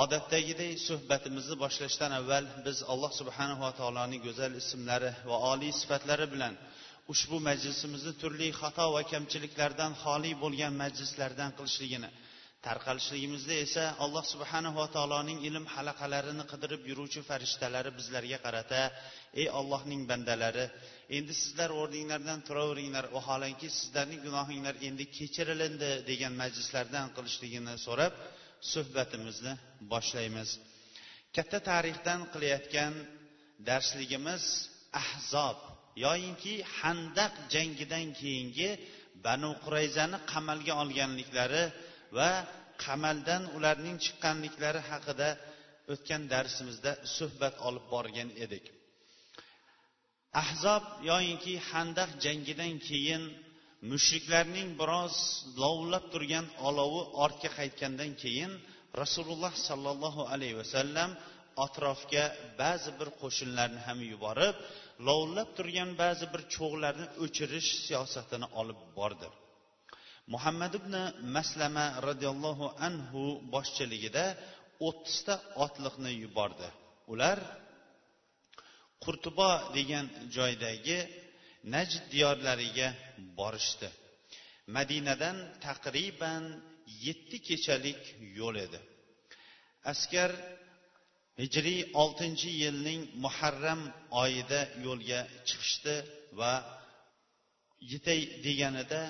Odatdagidek suhbatimizni boshlashdan avval biz alloh subhanava taoloning go'zal ismlari va oliy sifatlari bilan ushbu majlisimizni turli xato va kamchiliklardan xoli bo'lgan majlislardan qilishligini tarqalishligimizda esa alloh subhanava taoloning ilm halaqalarini qidirib yuruvchi farishtalari bizlarga qarata ey ollohning bandalari endi sizlar o'rninglardan turaveringlar vaholanki sizlarning gunohinglar endi kechirilindi degan majlislardan qilishligini so'rab suhbatimizni boshlaymiz. Katta tarixdan qilayotgan darsligimiz ahzob yoyinki handaq jangidan keyingi banu qurayzani qamalga olganliklari va qamaldan ularning chiqqanliklari haqida o'tgan darsimizda suhbat olib borgan edik. Ahzob yoyinki handaq jangidan keyin mushriklarning biroz lovullab turgan olovi ortga qaytgandan keyin rasululloh sollallohu alayhi vasallam atrofga ba'zi bir qo'shinlarni ham yuborib lovullab turgan ba'zi bir cho'g'larni o'chirish siyosatini olib bordi. Muhammad ibn maslama roziyallohu anhu boshchiligida o'ttizta otliqni yubordi. Ular qurtubo degan joydagi najd diyorlariga borishdi. Madinadan taqriban yetti kechalik yo'l edi. Askar hijriy oltinchi yilning muharram oyida yo'lga chiqishdi va yetay deganida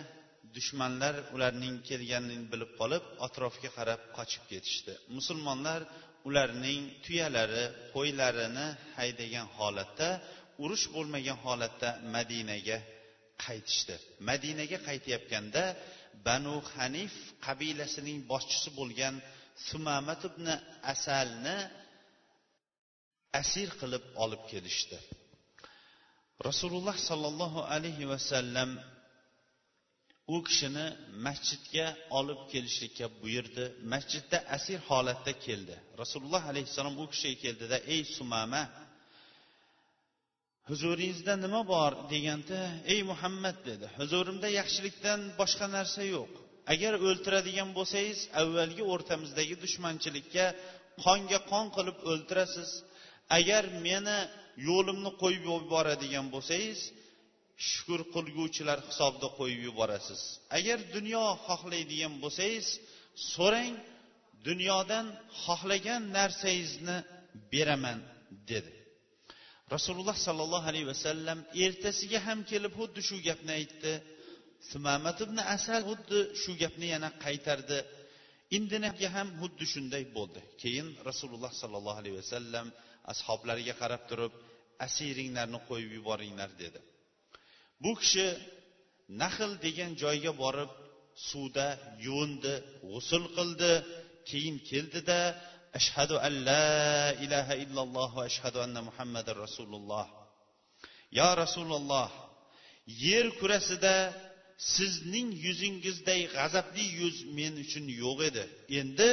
dushmanlar ularning kelganini bilib qolib atrofga qarab qochib ketishdi. Musulmonlar ularning tuyalari qo'ylarini haydagan holatda urush bo'lmagan holatda madinaga qaytishdi. Madinaga qaytayotganda banu hanif qabilasining boshchisi bo'lgan sumamat ibn asalni asir qilib olib kelishdi. Rasululloh sollallohu alayhi vasallam u kishini masjidga olib kelishlikka buyurdi. Masjidda asir holatda keldi. Rasululloh alayhissalom u kishiga keldida ey sumama huzuringizda nima bor deganda ey muhammad dedi. Huzurimda yaxshilikdan boshqa narsa yo'q. Agar o'ltiradigan bo'lsangiz avvalgi o'rtamizdagi dushmanchilikka qonga qon qilib o'ltirasiz agar meni yo'limni qo'yib yuboradigan bo'lsangiz shukur qilguvchilar hisobida qo'yib yuborasiz. Agar dunyo xohlaydigan bo'lsangiz so'rang dunyodan xohlagan narsangizni beraman dedi. Rasululloh sollallohu alayhi vasallam ertasiga ham kelib xuddi shu gapni aytdi. Sumamat ibn asal xuddi shu gapni yana qaytardi. Indinaga ham xuddi shunday bo'ldi. Keyin rasululloh sollallohu alayhi vasallam ashoblariga qarab turib asiringlarni qo'yib yuboringlar dedi. Bu kishi nahl degan joyga borib suvda yuvindi g'usul qildi. Keyin keldida ashhadu an la ilaha illalloh va ashhadu anna muhammadar rasululloh. Yo rasululloh yer kurasida sizning yuzingizday g'azabli yuz men uchun yo'q edi. Endi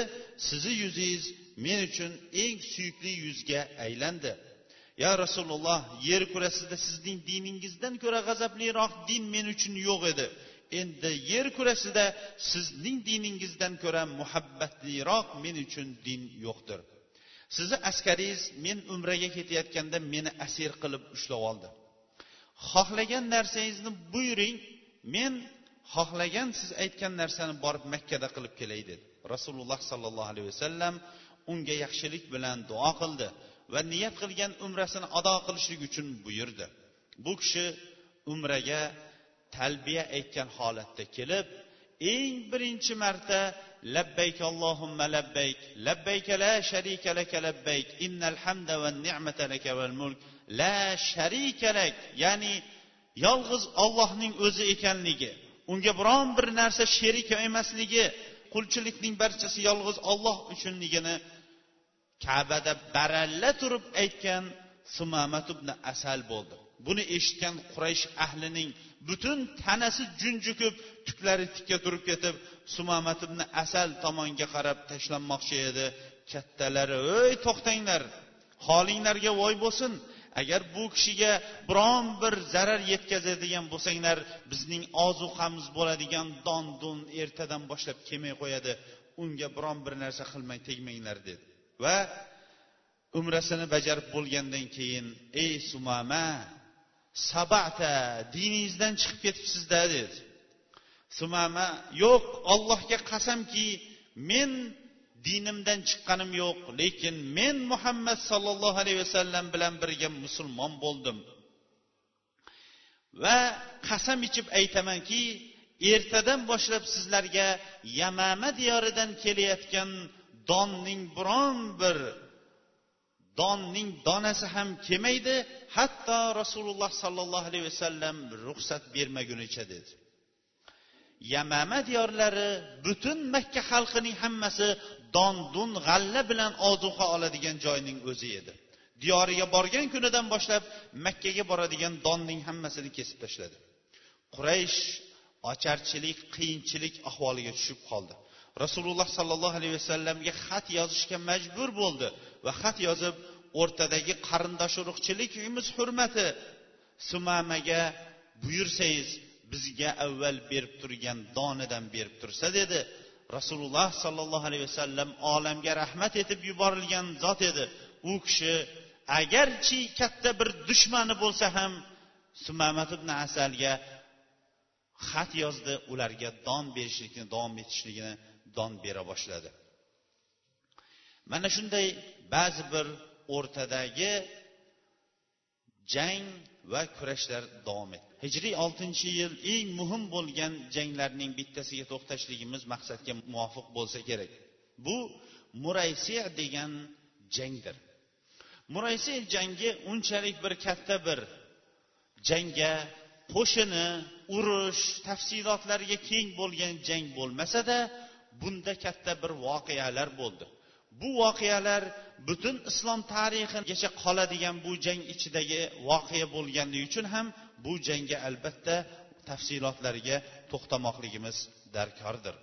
sizni yuzingiz men uchun eng suyukli yuzga aylandi. Yo rasululloh yer kurasida sizning diningizdan ko'ra g'azabliroq din men uchun yo'q edi. Endi yer kurasida sizning diningizdan ko'ra muhabbatliroq men uchun din yo'qdir. Sizni askaringiz men umraga ketayotganda meni asir qilib ushlab oldi. Xohlagan narsangizni buyuring men xohlagan siz aytgan narsani borib makkada qilib kelay dedi. Rasululloh sollallohu alayhi vasallam unga yaxshilik bilan duo qildi va niyat qilgan umrasini ado qilishlik uchun buyurdi. Bu kishi umraga talbiya aytgan holatda kelib eng birinchi marta labbayk allohumma labbayk labbayka la sharika laka labbayk innal hamda va ni'mata laka val mulk la sharika lak. Ya'ni yolg'iz ollohning o'zi ekanligi unga biron bir narsa sherik emasligi qulchilikning barchasi yolg'iz olloh uchunligini kabada baralla turib aytgan sumamat ibn asal bo'ldi. Buni eshitgan quraysh ahlining butun tanasi junjukib tuklari tikka turib ketib sumamat ibn asal tomonga qarab tashlanmoqchi edi. Kattalari ey to'xtanglar holinglarga voy bo'lsin. Agar bu kishiga biron bir zarar yetkazadigan bo'lsanglar bizning ozuqamiz bo'ladigan don dun ertadan boshlab kelmay qo'yadi. Unga biron bir narsa qilmay tegmanglar dedi. Va umrasini bajarib bo'lgandan keyin ey sumama sabata diningizdan chiqib ketibsizda dedi. Sumama yo'q ollohga qasamki men dinimdan chiqqanim yo'q lekin men muhammad sollallohu alayhi vasallam bilan birga musulmon bo'ldim. Va qasam ichib aytamanki ertadan boshlab sizlarga yamama diyoridan kelayotgan donning biron bir donning donasi ham kelmaydi hatto rasululloh sollallohu alayhi vasallam ruxsat bermagunicha dedi. Yamama diyorlari butun makka xalqining hammasi don dun g'alla bilan ozuqa oladigan joyning o'zi edi. Diyoriga borgan kunidan boshlab makkaga boradigan donning hammasini kesib tashladi. Quraysh ocharchilik qiyinchilik ahvoliga tushib qoldi. Rasululloh sollallohu alayhi vasallamga xat yozishga majbur bo'ldi va xat yozib o'rtadagi qarindosh urug'chiligimiz hurmati. Sumamaga buyursangiz bizga avval berib turgan donidan berib tursa dedi. Rasululloh sollallohu alayhi vasallam olamga rahmat etib yuborilgan zot edi. U kishi agarchi katta bir dushmani bo'lsa ham sumamat ibn asalga xat yozdi ularga don berishlikni davom etishligini don bera boshladi. Mana shunday ba'zi bir o'rtadagi jang va kurashlar davom etdi. Hijriy oltinchi yil eng muhim bo'lgan janglarning bittasiga to'xtashligimiz maqsadga muvofiq bo'lsa kerak. Bu muraysi degan jangdir. Muraysi jangi unchalik bir katta bir jangga qo'shini urush tafsilotlariga keng bo'lgan jang bo'lmasada bunda katta bir voqealar bo'ldi. Bu voqealar butun islom tarixigacha qoladigan bu jang ichidagi voqea bo'lganligi uchun ham bu jangga albatta tafsilotlariga to'xtamoqligimiz darkordir.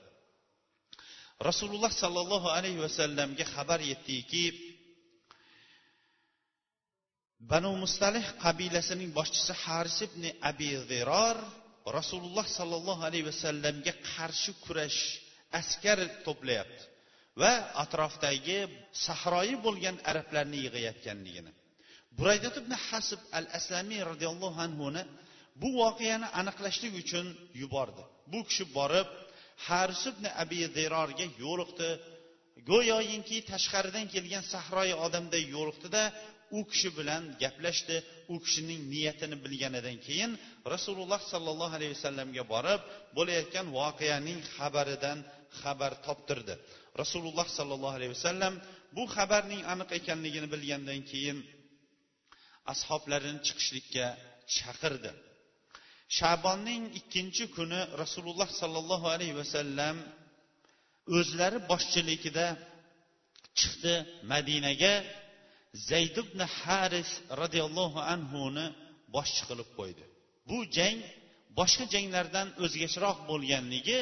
Rasululloh sollallohu alayhi vasallamga xabar yetdiki banu mustalih qabilasining boshchisi haris ibn abi ziror rasululloh sollallohu alayhi vasallamga qarshi kurash askar to'playapti. Va atrofdagi sahroyi bo'lgan arablarni yig'ayotganligini. Buraydat ibn hasib al aslamiy roziyallohu anhuni bu voqeani aniqlashlik uchun yubordi. Bu kishi borib haris ibn abi zirorga yo'liqdi. Go'yoyinki tashqaridan kelgan sahroyi odamday yo'liqdida u kishi bilan gaplashdi. U kishining niyatini bilganidan keyin rasululloh sollallohu alayhi vasallamga borib bo'layotgan voqeaning xabaridan xabar toptirdi. Rasululloh sollallohu alayhi vasallam bu xabarning aniq ekanligini bilgandan keyin ashoblarini chiqishlikka chaqirdi. Shabonning ikkinchi kuni rasululloh sollallohu alayhi vasallam o'zlari boshchiligida chiqdi madinaga. Zayd ibn haris roziyallohu anhuni boshchi qilib qo'ydi. Bu jang boshqa janglardan o'zgacharoq bo'lganligi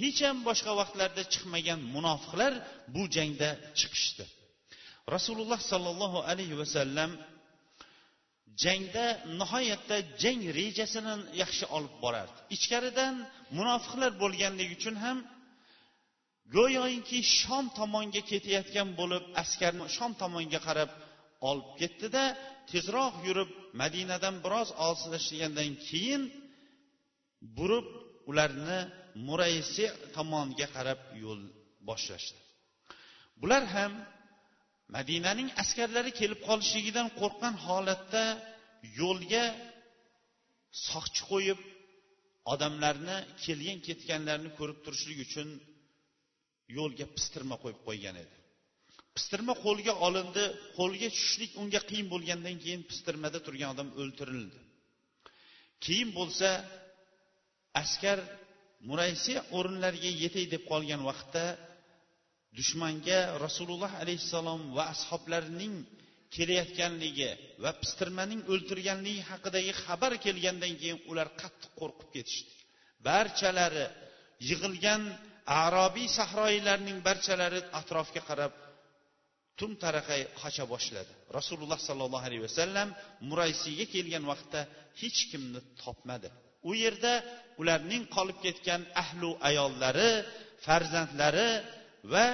hech ham boshqa vaqtlarda chiqmagan munofiqlar bu jangda chiqishdi. Rasululloh sollallohu alayhi vasallam jangda nihoyatda jang rejasini yaxshi olib borardi. Ichkaridan munofiqlar bo'lganligi uchun ham go'yoki shom tomonga ketayotgan bo'lib askarni shom tomonga qarab olib ketdida tezroq yurib madinadan biroz olislashlagandan keyin burib ularni muraysi tomoniga qarab yo'l boshlashdi. Bular ham madinaning askarlari kelib qolishligidan qo'rqqan holatda yo'lga soqchi qo'yib odamlarni kelgan ketganlarni ko'rib turishlik uchun yo'lga pistirma qo'yib qo'ygan edi. Pistirma qo'lga olindi qo'lga tushishlik unga qiyin bo'lgandan keyin pistirmada turgan odam o'ltirildi keyin bo'lsa askar muraysi o'rinlariga yetay deb qolgan vaqtda dushmanga rasululloh alayhissalom va ashoblarining kelayotganligi va pistirmaning o'ltirganligi haqidagi xabar kelgandan keyin ular qattiq qo'rqib ketishdi. Barchalari yig'ilgan arobiy sahroylarning barchalari atrofga qarab tum taraqay qocha boshladi. Rasululloh sollallohu alayhi vasallam muraysiyga kelgan vaqtda hech kimni topmadi. U yerda ularning qolib ketgan ahlu ayollari farzandlari va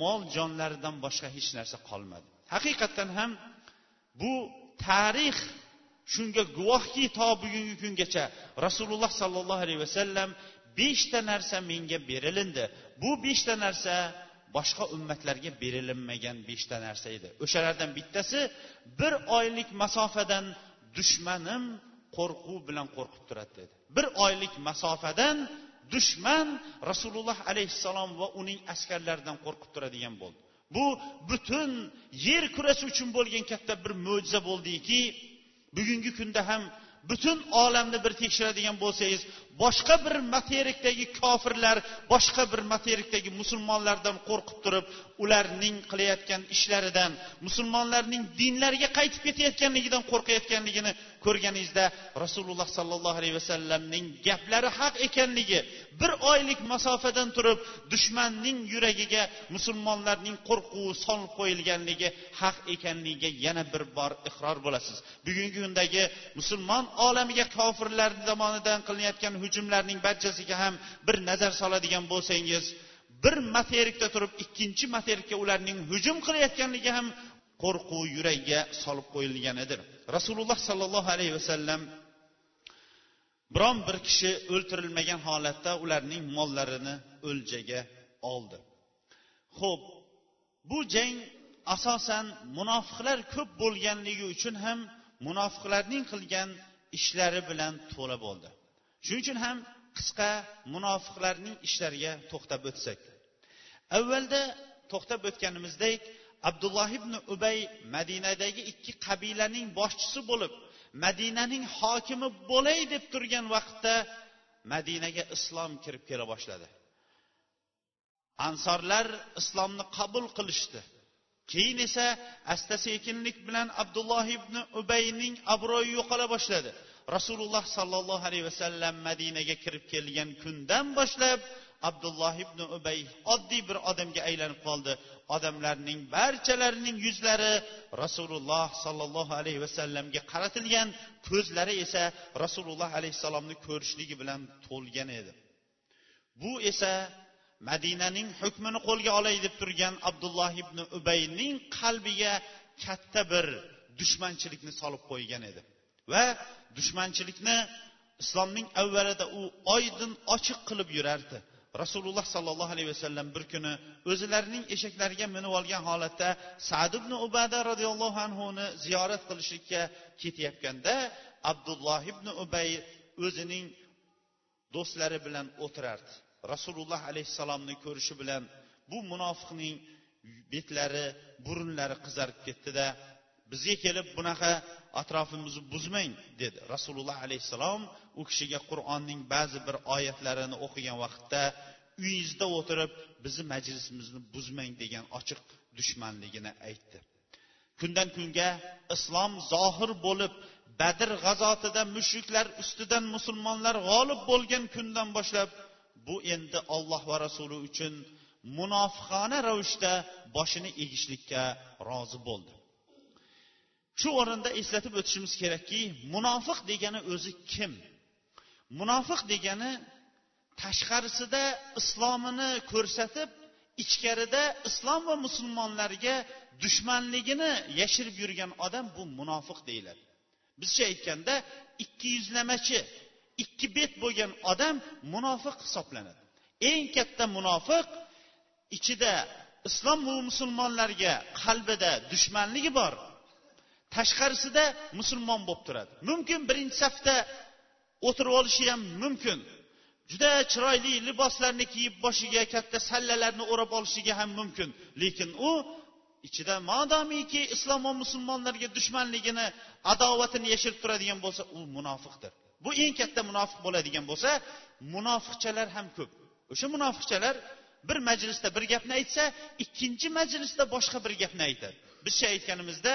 mol jonlaridan boshqa hech narsa qolmadi. Haqiqatdan ham bu tarix shunga guvohki to bugungi kungacha rasululloh sollallohu alayhi vasallam beshta narsa menga berilindi. Bu beshta narsa boshqa ummatlarga berilinmagan beshta narsa edi. O'shalardan bittasi bir oylik masofadan dushmanim qo'rquv bilan qo'rqib turadi dedi. Bir oylik masofadan dushman rasululloh alayhissalom va uning askarlaridan qo'rqib turadigan bo'ldi. Bu butun yer kurasi uchun bo'lgan katta bir mo'jiza bo'ldiki bugungi kunda ham butun olamni bir tekshiradigan bo'lsangiz boshqa bir materikdagi kofirlar boshqa bir materikdagi musulmonlardan qo'rqib turib ularning qilayotgan ishlaridan musulmonlarning dinlariga qaytib ketayotganligidan qo'rqayotganligini ko'rganingizda rasululloh sollallohu alayhi vasallamning gaplari haq ekanligi bir oylik masofadan turib dushmanning yuragiga musulmonlarning qo'rquvi solib qo'yilganligi haq ekanligiga yana bir bor iqror bo'lasiz. Bugungi kundagi musulmon olamiga kofirlar tomonidan qilinayotgan hujumlarning barchasiga ham bir nazar soladigan bo'lsangiz bir materikda turib ikkinchi materikka ularning hujum qilayotganligi ham qo'rquv yuragiga solib qo'yilganidir rasululloh sollallohu alayhi vasallam biron bir kishi o'ltirilmagan holatda ularning mollarini o'ljaga oldi. Ho'p bu jang asosan munofiqlar ko'p bo'lganligi uchun ham munofiqlarning qilgan ishlari bilan to'la bo'ldi. Shuning uchun ham qisqa munofiqlarning ishlariga to'xtab o'tsak. Avvalda to'xtab o'tganimizdek abdulloh ibn ubay madinadagi ikki qabilaning boshchisi bo'lib madinaning hokimi bo'lay deb turgan vaqtda madinaga islom kirib kela boshladi. Ansorlar islomni qabul qilishdi. Keyin esa asta sekinlik bilan abdulloh ibn ubayning obro'yi yo'qola boshladi. Rasululloh sollallohu alayhi vasallam madinaga kirib kelgan kundan boshlab abdulloh ibn ubay oddiy bir odamga aylanib qoldi. Odamlarning barchalarining yuzlari rasululloh sollallohu alayhi vasallamga qaratilgan ko'zlari esa rasululloh alayhissalomni ko'rishligi bilan to'lgan edi. Bu esa madinaning hukmini qo'lga olay deb turgan abdulloh ibn ubayning qalbiga katta bir dushmanchilikni solib qo'ygan edi. Va dushmanchilikni islomning avvalida u oydin ochiq qilib yurardi. Rasululloh sollallohu alayhi vasallam bir kuni o'zlarining eshaklariga minib olgan holatda sad ibn ubada roziyallohu anhuni ziyorat qilishlikka ketayotganda abdulloh ibn ubay o'zining do'stlari bilan o'tirardi. Rasululloh alayhissalomni ko'rishi bilan bu munofiqning betlari burunlari qizarib ketdida bizga kelib bunaqa atrofimizni buzmang dedi. Rasululloh alayhissalom u kishiga qur'onning ba'zi bir oyatlarini o'qigan vaqtda uyingizda o'tirib bizni majlisimizni buzmang degan ochiq dushmanligini aytdi. Kundan kunga islom zohir bo'lib badr g'azotida mushriklar ustidan musulmonlar g'olib bo'lgan kundan boshlab bu endi olloh va rasuli uchun munofiqona ravishda boshini egishlikka rozi bo'ldi. Shu o'rinda eslatib o'tishimiz kerakki munofiq degani o'zi kim? Munofiq degani tashqarisida islomini ko'rsatib ichkarida islom va musulmonlarga dushmanligini yashirib yurgan odam bu munofiq deyiladi. Bizcha aytganda ikki yuzlamachi ikki bet bo'lgan odam munofiq hisoblanadi. Eng katta munofiq ichida islom va musulmonlarga qalbida dushmanligi bor. Tashqarisida musulmon bo'lib turadi. Mumkin birinchi safda o'tirib olishi ham mumkin. Juda chiroyli liboslarni kiyib boshiga katta sallalarni o'rab olishiga ham mumkin. Lekin u ichida modomiki islom va musulmonlarga dushmanligini adovatini yashirib turadigan bo'lsa u munofiqdir. Bu eng katta munofiq bo'ladigan bo'lsa munofiqchalar ham ko'p. O'sha munofiqchalar bir majlisda bir gapni aytsa ikkinchi majlisda boshqa bir gapni aytadi. Bizcha aytganimizda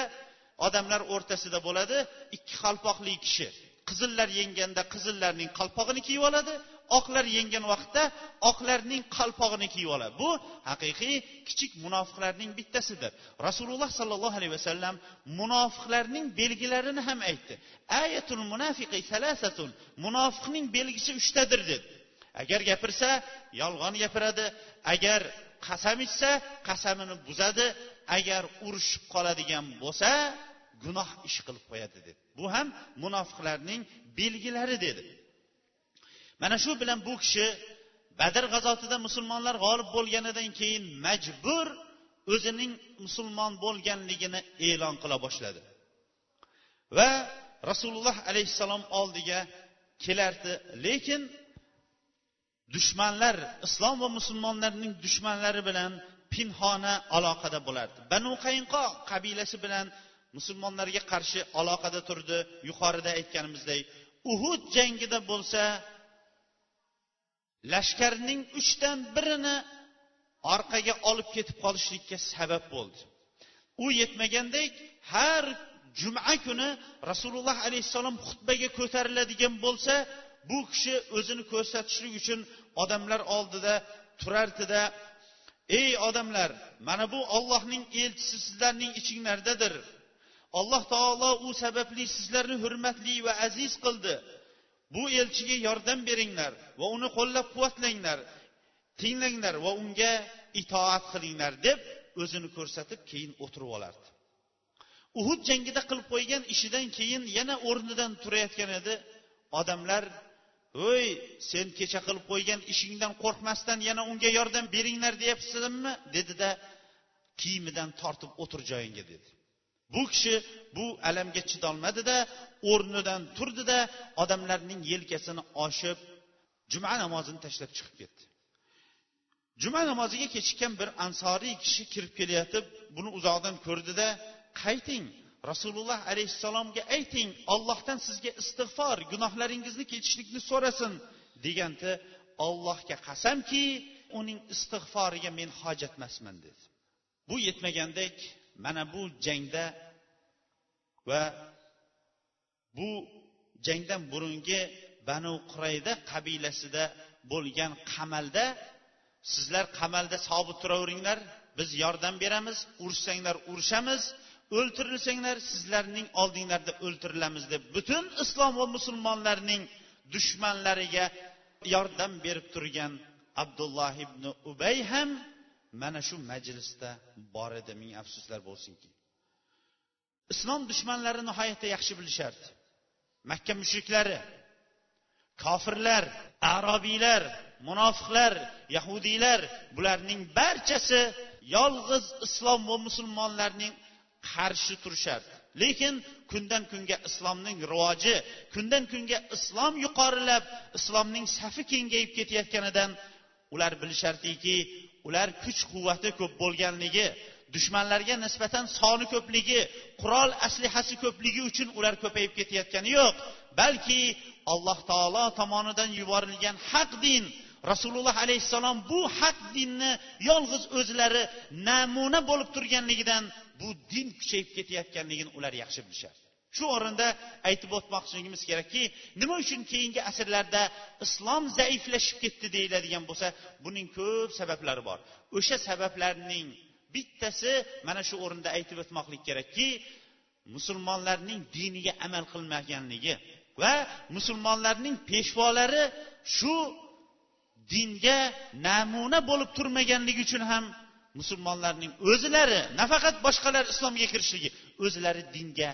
odamlar o'rtasida bo'ladi ikki qalpoqli kishi. Qizillar yenganda qizillarning qalpog'ini kiyib oladi oqlar yengan vaqtda oqlarning qalpog'ini kiyib oladi. Bu haqiqiy kichik munofiqlarning bittasidir. Rasululloh sollallohu alayhi vasallam munofiqlarning belgilarini ham aytdi. Ayatul munafiqi salasatun munofiqning belgisi uchtadir dedi. Agar gapirsa yolg'on gapiradi. Agar qasam ichsa qasamini buzadi. Agar urushib qoladigan bo'lsa gunoh ish qilib qo'yadi dedi. Bu ham munofiqlarning belgilari dedi. Mana shu bilan bu kishi badr g'azotida musulmonlar g'olib bo'lganidan keyin majbur o'zining musulmon bo'lganligini e'lon qila boshladi. Va rasululloh alayhissalom oldiga kelardi. Lekin dushmanlar islom va musulmonlarning dushmanlari bilan pinhona aloqada bo'lardi banu qaynqo qabilasi bilan musulmonlarga qarshi aloqada turdi. Yuqorida aytganimizdek uhud jangida bo'lsa lashkarning uchdan birini orqaga olib ketib qolishlikka sabab bo'ldi. U yetmagandek har juma kuni rasululloh alayhissalom xutbaga ko'tariladigan bo'lsa bu kishi o'zini ko'rsatishlik uchun odamlar oldida turardida ey odamlar mana bu ollohning elchisi sizlarning ichinglardadir. Alloh taolo u sababli sizlarni hurmatli va aziz qildi. Bu elchiga yordam beringlar va uni qo'llab quvvatlanglar tinglanglar va unga itoat qilinglar deb o'zini ko'rsatib keyin o'tirib olardi. Uhud jangida qilib qo'ygan ishidan keyin yana o'rnidan turayotgan edi. Odamlar o'y sen kecha qilib qo'ygan ishingdan qo'rqmasdan yana unga yordam beringlar deyapsizmi? dedida kiyimidan tortib o'tir joyingga dedi. Bu kishi bu alamga chidolmadida o'rnidan turdida odamlarning yelkasini oshib juma namozini tashlab chiqib ketdi. Juma namoziga kechikkan bir ansoriy kishi kirib kelayotib buni uzoqdan ko'rdida qayting rasululloh alayhissalomga ayting ollohdan sizga istig'for gunohlaringizni kechishlikni so'rasin deganda ollohga qasamki uning istig'foriga men hojatmasman dedi. Bu yetmagandek mana bu jangda va bu jangdan burungi banu qurayda qabilasida bo'lgan qamalda sizlar qamalda sobit turaveringlar biz yordam beramiz urushsanglar urushamiz o'ltirilsanglar sizlarning oldinglarda o'ltirilamiz deb butun islom va musulmonlarning dushmanlariga yordam berib turgan abdulloh ibn ubay ham mana shu majlisda bor edi. Ming afsuslar bo'lsinki. Islom dushmanlari nihoyatda yaxshi bilishardi. Makka mushriklari kofirlar arobiylar munofiqlar yahudiylar bularning barchasi yolg'iz islom va musulmonlarning qarshi turishardi lekin kundan kunga islomning rivoji kundan kunga islom yuqorilab islomning safi kengayib ketayotganidan ular bilishardiki ular kuch quvvati ko'p bo'lganligi dushmanlarga nisbatan soni ko'pligi qurol aslihasi ko'pligi uchun ular ko'payib ketayotgani yo'q. Balki alloh taolo tomonidan yuborilgan haq din rasululloh alayhissalom bu haq dinni yolg'iz o'zlari namuna bo'lib turganligidan bu din kuchayib ketayotganligini ular yaxshi bilishadi. Shu o'rinda aytib o'tmoqchiligimiz kerakki nima uchun keyingi asrlarda islom zaiflashib ketdi deyiladigan bo'lsa buning ko'p sabablari bor. O'sha sabablarning bittasi mana shu o'rinda aytib o'tmoqlik kerakki musulmonlarning diniga amal qilmaganligi va musulmonlarning peshvolari shu dinga namuna bo'lib turmaganligi uchun ham musulmonlarning o'zlari nafaqat boshqalar islomga kirishligi o'zlari dinga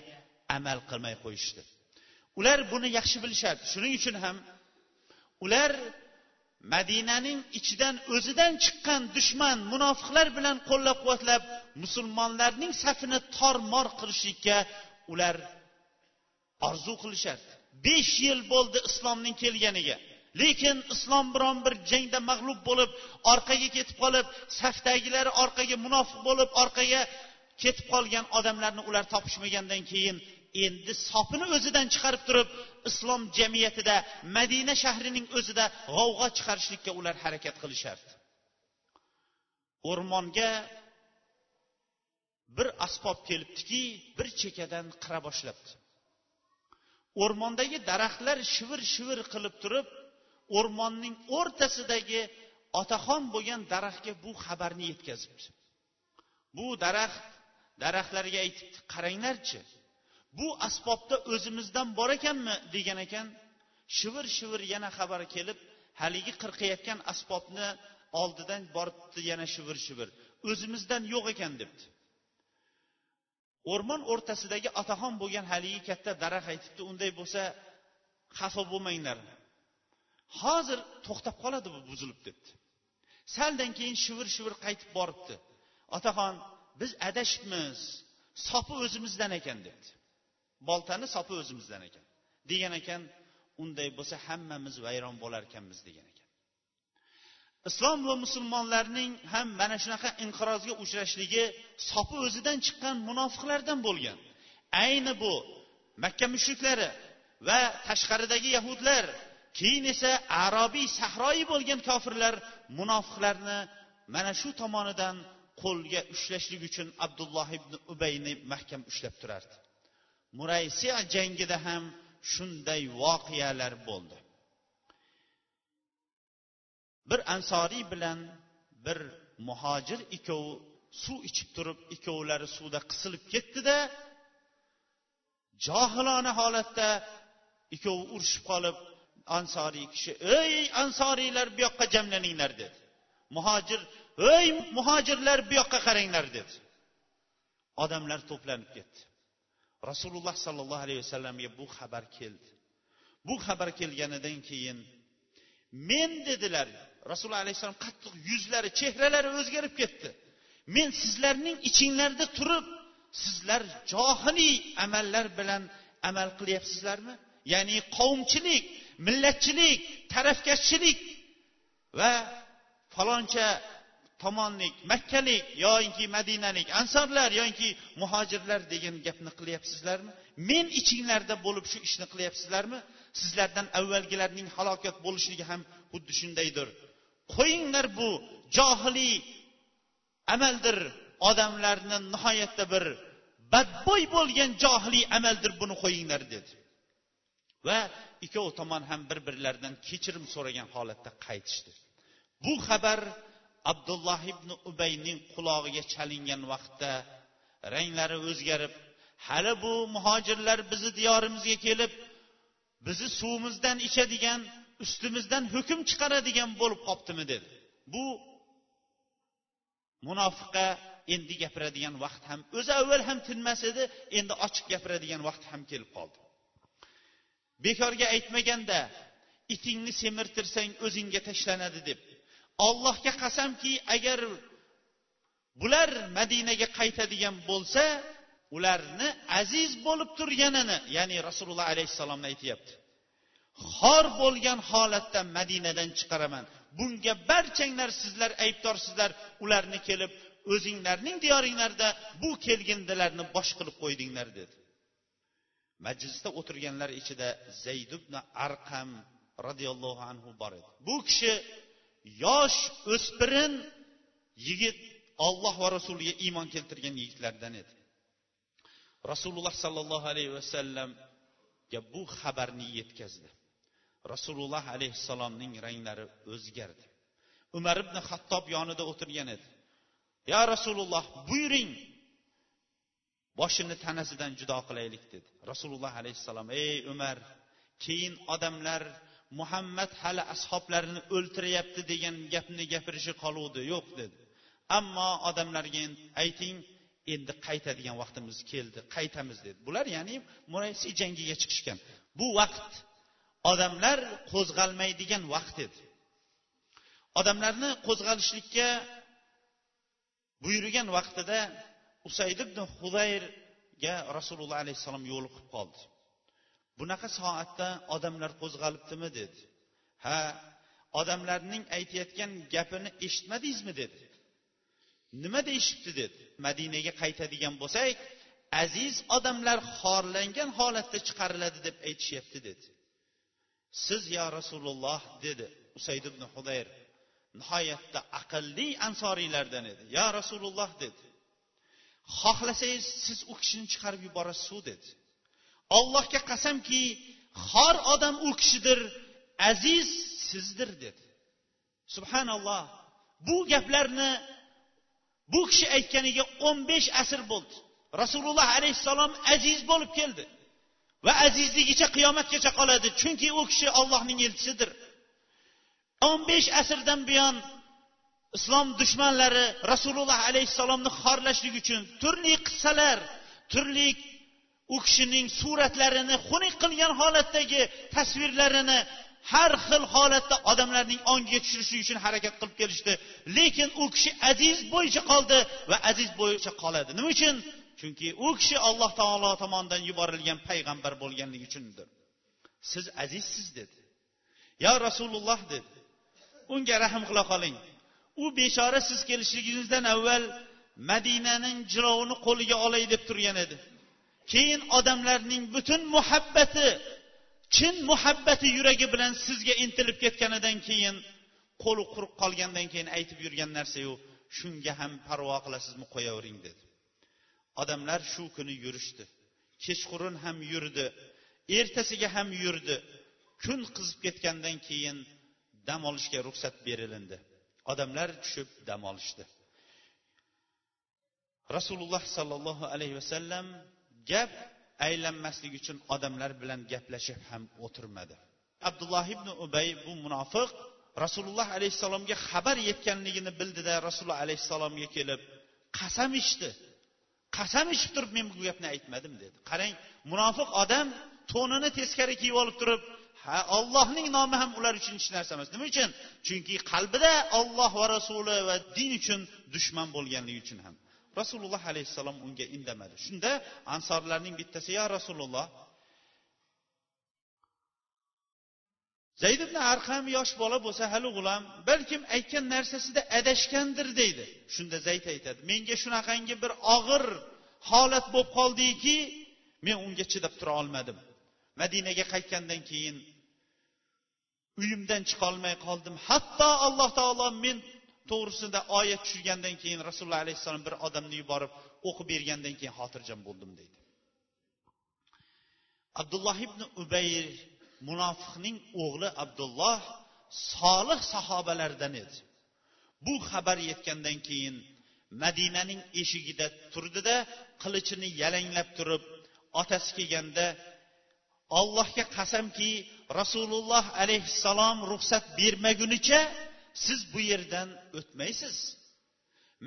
amal qilmay qo'yishdi. Ular buni yaxshi bilishardi shuning uchun ham ular madinaning ichidan o'zidan chiqqan dushman munofiqlar bilan qo'llab quvvatlab musulmonlarning safini tormor qilishlikka ular orzu qilishardi besh yil bo'ldi islomning kelganiga. Lekin islom biron bir jangda mag'lub bo'lib orqaga ketib qolib safdagilari orqaga munofiq bo'lib orqaga ketib qolgan odamlarni ular topishmagandan keyin endi sopini o'zidan chiqarib turib islom jamiyatida madina shahrining o'zida g'ovg'a chiqarishlikka ular harakat qilishardi. O'rmonga bir asbob kelibdiki bir chekkadan qira boshlabdi. O'rmondagi daraxtlar shivir shivir qilib turib o'rmonning o'rtasidagi otaxon bo'lgan daraxtga bu xabarni yetkazibdi. Bu daraxt daraxtlarga aytibdi qaranglarchi bu asbobda o'zimizdan bor ekanmi degan ekan shivir shivir yana xabar kelib haligi qirqayotgan asbobni oldidan boribdi yana shivir shivir o'zimizdan yo'q ekan debdi. O'rmon o'rtasidagi otaxon bo'lgan haligi katta daraxt aytibdi unday bo'lsa xafa bo'lmanglar. Hozir to'xtab qoladi bu buzilib debdi. Saldan keyin shivir shivir qaytib boribdi. Otaxon biz adashibmiz sopi o'zimizdan ekan debdi. Boltani sopi o'zimizdan ekan. Degan ekan unday bo'lsa hammamiz vayron bo'larkanmiz degan ekan. Islom va musulmonlarning ham mana shunaqa inqirozga uchrashligi sopi o'zidan chiqqan munofiqlardan bo'lgan. Ayni bu makka mushriklari va tashqaridagi yahudlar keyin esa arobiy sahroyi bo'lgan kofirlar munofiqlarni mana shu tomonidan qo'lga ushlashlik uchun abdulloh ibn ubayni mahkam ushlab turardi. Muraysiya jangida ham shunday voqealar bo'ldi. Bir ansoriy bilan bir muhojir ikkovi suv ichib turib ikkovlari suvda qisilib ketdida johilona holatda ikkovi urushib qolib ansoriy kishi ey ansoriylar bu yoqqa jamlaninglar dedi. Muhojir ey muhojirlar bu yoqqa qaranglar dedi. Odamlar to'planib ketdi. Rasululloh sollallohu alayhi vasallamga bu xabar keldi. Bu xabar kelganidan keyin men dedilar. Rasululloh alayhissalom qattiq yuzlari chehralari o'zgarib ketdi. Men sizlarning ichinglarda turib sizlar johiliy amallar bilan amal qilyapsizlarmi? Ya'ni qavmchilik millatchilik tarafkashchilik va faloncha tomonlik makkalik yoinki madinalik ansorlar yoinki muhojirlar degan gapni qilyapsizlarmi? Men ichinglarda bo'lib shu ishni qilyapsizlarmi? Sizlardan avvalgilarning halokat bo'lishligi ham xuddi shundaydir. Qo'yinglar bu johiliy amaldir odamlarni nihoyatda bir badbo'y bo'lgan johiliy amaldir buni qo'yinglar dedi. Va ikkov tomon ham bir birlaridan kechirim so'ragan holatda qaytishdi. Bu xabar abdulloh ibn ubayning qulog'iga chalingan vaqtda ranglari o'zgarib hali bu muhojirlar bizni diyorimizga kelib bizni suvimizdan ichadigan ustimizdan hukm chiqaradigan bo'lib qolibdimi dedi. Bu munofiqqa endi gapiradigan vaqt ham o'zi avval ham tinmas edi endi ochiq gapiradigan vaqt ham kelib qoldi. Bekorga aytmaganda itingni semirtirsang o'zingga tashlanadi deb. Ollohga qasamki agar bular madinaga qaytadigan bo'lsa ularni aziz bo'lib turganini ya'ni rasululloh alayhissalomni aytyapti. Xor bo'lgan holatda madinadan chiqaraman. Bunga barchanglar sizlar aybdorsizlar. Ularni kelib o'zinglarning diyoringlarda bu kelgindilarni bosh qilib qo'ydinglar dedi. Majlisda o'tirganlar ichida zayd ibn arqam roziyallohu anhu bor edi. Bu kishi yosh o'spirin yigit olloh va rasuliga iymon keltirgan yigitlardan edi. Rasululloh sollallohu alayhi vasallamga bu xabarni yetkazdi. Rasululloh alayhissalomning ranglari o'zgardi. Umar ibn hattob yonida o'tirgan edi. Yo rasululloh buyuring boshini tanasidan judo qilaylik dedi. Rasululloh alayhissalom ey umar keyin odamlar muhammad hali ashoblarini o'ltiryapti degan gapni gapirishi qoluvdi. Yo'q dedi. Ammo odamlarga ayting endi qaytadigan vaqtimiz keldi qaytamiz dedi. Bular ya'ni muraysi jangiga chiqishgan. Bu vaqt odamlar qo'zg'almaydigan vaqt edi odamlarni qo'zg'alishlikka buyurgan vaqtida usayd ibn hudayrga rasululloh alayhissalom yo'liqib qoldi. Bunaqa soatda odamlar qo'zg'alibdimi dedi. Ha odamlarning aytayotgan gapini eshitmadingizmi dedi. Nima deyishibdi dedi. Madinaga qaytadigan bo'lsak aziz odamlar xorlangan holatda chiqariladi deb aytishyapti dedi. Siz yo rasululloh dedi usayd ibn hudayr nihoyatda aqlli ansoriylardan edi. Yo rasululloh dedi. Xohlasangiz siz u kishini chiqarib yuborasiz dedi. Ollohga qasamki xor odam u kishidir aziz sizdir dedi. Subhanalloh. Bu gaplarni bu kishi aytganiga o'n besh asr bo'ldi. Rasululloh alayhissalom aziz bo'lib keldi va azizligicha qiyomatgacha qoladi chunki u kishi ollohning elchisidir. o'n besh asrdan buyon islom dushmanlari rasululloh alayhissalomni xorlashlik uchun turli qissalar turli u kishining suratlarini xunuk qilgan holatdagi tasvirlarini har xil holatda odamlarning ongiga tushirishlik uchun harakat qilib kelishdi. Lekin u kishi aziz bo'yicha qoldi va aziz bo'yicha qoladi. Nima uchun? Chunki u kishi alloh taolo tomonidan yuborilgan payg'ambar bo'lganligi uchundir. Siz azizsiz dedi. Yo rasululloh dedi. Unga rahm qila qoling. U bechora siz kelishligingizdan avval madinaning jilovini qo'liga olay deb turgan edi. Keyin odamlarning butun muhabbati chin muhabbati yuragi bilan sizga intilib ketganidan keyin qo'li quruq qolgandan keyin aytib yurgan narsayu shunga ham parvo qilasizmi qo'yavering dedi. Odamlar shu kuni yurishdi. Kechqurun ham yurdi ertasiga ham yurdi. Kun qizib ketgandan keyin dam olishga ruxsat berilindi. Odamlar tushib dam olishdi. Rasululloh sollallohu alayhi vasallam gap aylanmaslik uchun odamlar bilan gaplashib ham o'tirmadi. Abdulloh ibn ubay bu munofiq rasululloh alayhissalomga xabar yetganligini bildida rasululloh alayhissalomga kelib qasam ichdi qasam ichib turib men bu gapni aytmadim dedi. Qarang munofiq odam to'nini teskari kiyib olib turib ha ollohning nomi ham ular uchun hech narsa emas. Nima uchun? Chunki qalbida olloh va rasuli va din uchun dushman bo'lganligi uchun ham. Rasululloh alayhissalom unga indamadi. Shunda ansorlarning bittasi yo rasululloh zayd ibn arqam yosh bola bo'lsa hali g'ulam balkim aytgan narsasida adashgandir deydi. Shunda zayd aytadi menga shunaqangi bir og'ir holat bo'lib qoldiki men unga chidab tura olmadim. Madinaga qaytgandan keyin uyimdan chiqolmay qoldim. Hatto alloh taolo men to'g'risida oyat tushirgandan keyin rasululloh alayhissalom bir odamni yuborib o'qib bergandan keyin xotirjam bo'ldim deydi. Abdulloh ibn ubayr munofiqning o'g'li abdulloh solih sahobalardan edi. Bu xabar yetgandan keyin madinaning eshigida turdida qilichini yalanglab turib otasi kelganda ollohga qasamki rasululloh alayhissalom ruxsat bermagunicha siz bu yerdan o'tmaysiz.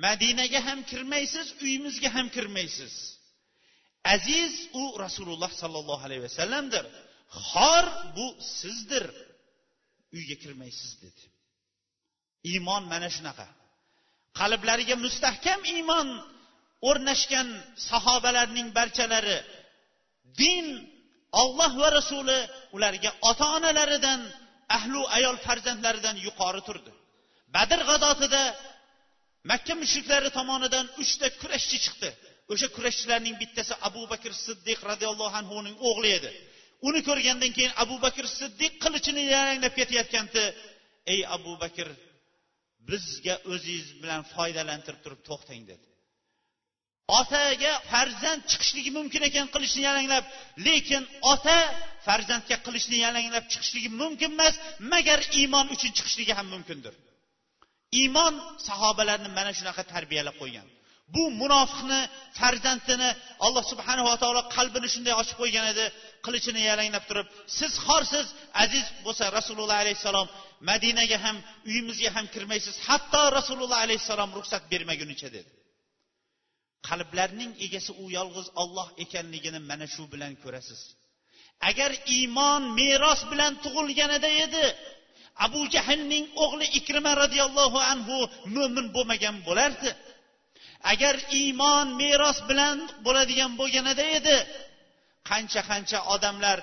Madinaga ham kirmaysiz uyimizga ham kirmaysiz. Aziz u rasululloh sollallohu alayhi vasallamdir. Xor bu sizdir. Uyga kirmaysiz dedi. Iymon mana shunaqa. Qalblariga mustahkam iymon o'rnashgan sahobalarning barchalari din olloh va rasuli ularga ota onalaridan ahlu ayol farzandlaridan yuqori turdi. Badr g'azotida makka mushriklari tomonidan uchta kurashchi chiqdi. O'sha kurashchilarning bittasi abu bakr siddiq roziyallohu anhuning o'g'li edi. Uni ko'rgandan keyin abu bakr siddiq qilichini yalanglab ketayotgandi. Ey abu bakr bizga o'zingiz bilan foydalantirib turib to'xtang dedi. Otaga farzand chiqishligi mumkin ekan qilichni yalanglab lekin ota farzandga qilichni yalanglab chiqishligi mumkin emas magar iymon uchun chiqishligi ham mumkindir. Iymon sahobalarni mana shunaqa tarbiyalab qo'ygan. Bu munofiqni farzandini alloh subhanava taolo qalbini shunday ochib qo'ygan edi qilichini yalanglab turib siz xorsiz aziz bo'lsa rasululloh alayhissalom madinaga ham uyimizga ham kirmaysiz hatto rasululloh alayhissalom ruxsat bermagunicha dedi. Qalblarning egasi u yolg'iz olloh ekanligini mana shu bilan ko'rasiz. Agar iymon meros bilan tug'ilganida edi abu jahlning o'g'li ikrima roziyallohu anhu mo'min bo'lmagan bo'lardi. Agar iymon meros bilan bo'ladigan bo'lganida edi qancha qancha odamlar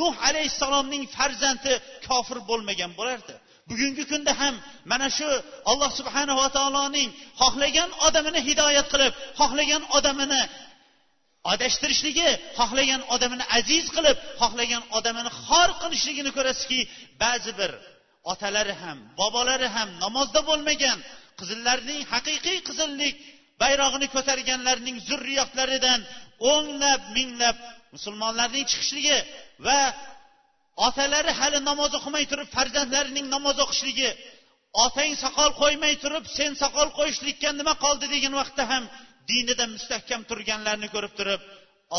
nuh alayhissalomning farzandi kofir bo'lmagan bo'lardi. Bugungi kunda ham mana shu alloh subhanava taoloning xohlagan odamini hidoyat qilib xohlagan odamini adashtirishligi xohlagan odamini aziz qilib xohlagan odamini xor qilishligini ko'rasizki ba'zi bir otalari ham bobolari ham namozda bo'lmagan qizillarning haqiqiy qizillik bayrog'ini ko'targanlarning zurriyotlaridan o'nlab minglab musulmonlarning chiqishligi va otalari hali namoz o'qimay turib farzandlarining namoz o'qishligi otang soqol qo'ymay turib sen soqol qo'yishlikka nima qoldi degan vaqtda ham dinida mustahkam turganlarni ko'rib turib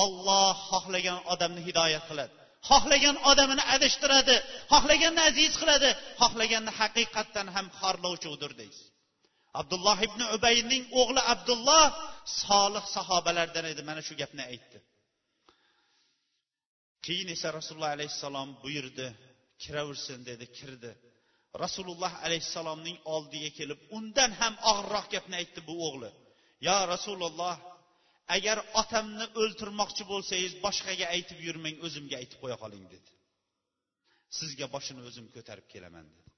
olloh xohlagan odamni hidoyat qiladi. Xohlagan odamini adashtiradi xohlaganni aziz qiladi xohlaganni haqiqatdan ham xorlovchidir deysiz. Abdulloh ibn ubayning o'g'li abdulloh solih sahobalardan edi mana shu gapni aytdi. Keyin esa rasululloh alayhissalom buyurdi kiraversin dedi kirdi. Rasululloh alayhissalomning oldiga kelib undan ham og'irroq gapni aytdi bu o'g'li. Yo rasululloh agar otamni o'ltirmoqchi bo'lsangiz boshqaga aytib yurmang o'zimga aytib qo'ya qoling dedi. Sizga boshini o'zim ko'tarib kelaman dedi.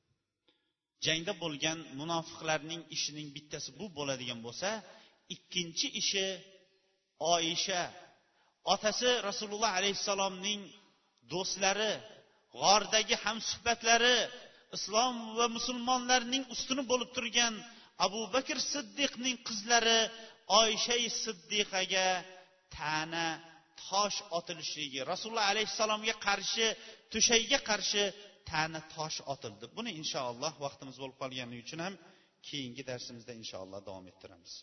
Jangda bo'lgan munofiqlarning ishining bittasi bu bo'ladigan bo'lsa ikkinchi ishi oyisha otasi rasululloh alayhissalomning do'stlari g'ordagi hamsuhbatlari islom va musulmonlarning ustuni bo'lib turgan abu bakr siddiqning qizlari oysha siddiqaga ta'na tosh otilishligi rasululloh alayhissalomga qarshi to'shakka qarshi ta'na tosh otildi. Buni inshaalloh vaqtimiz bo'lib qolgani uchun ham keyingi darsimizda inshaalloh davom ettiramiz.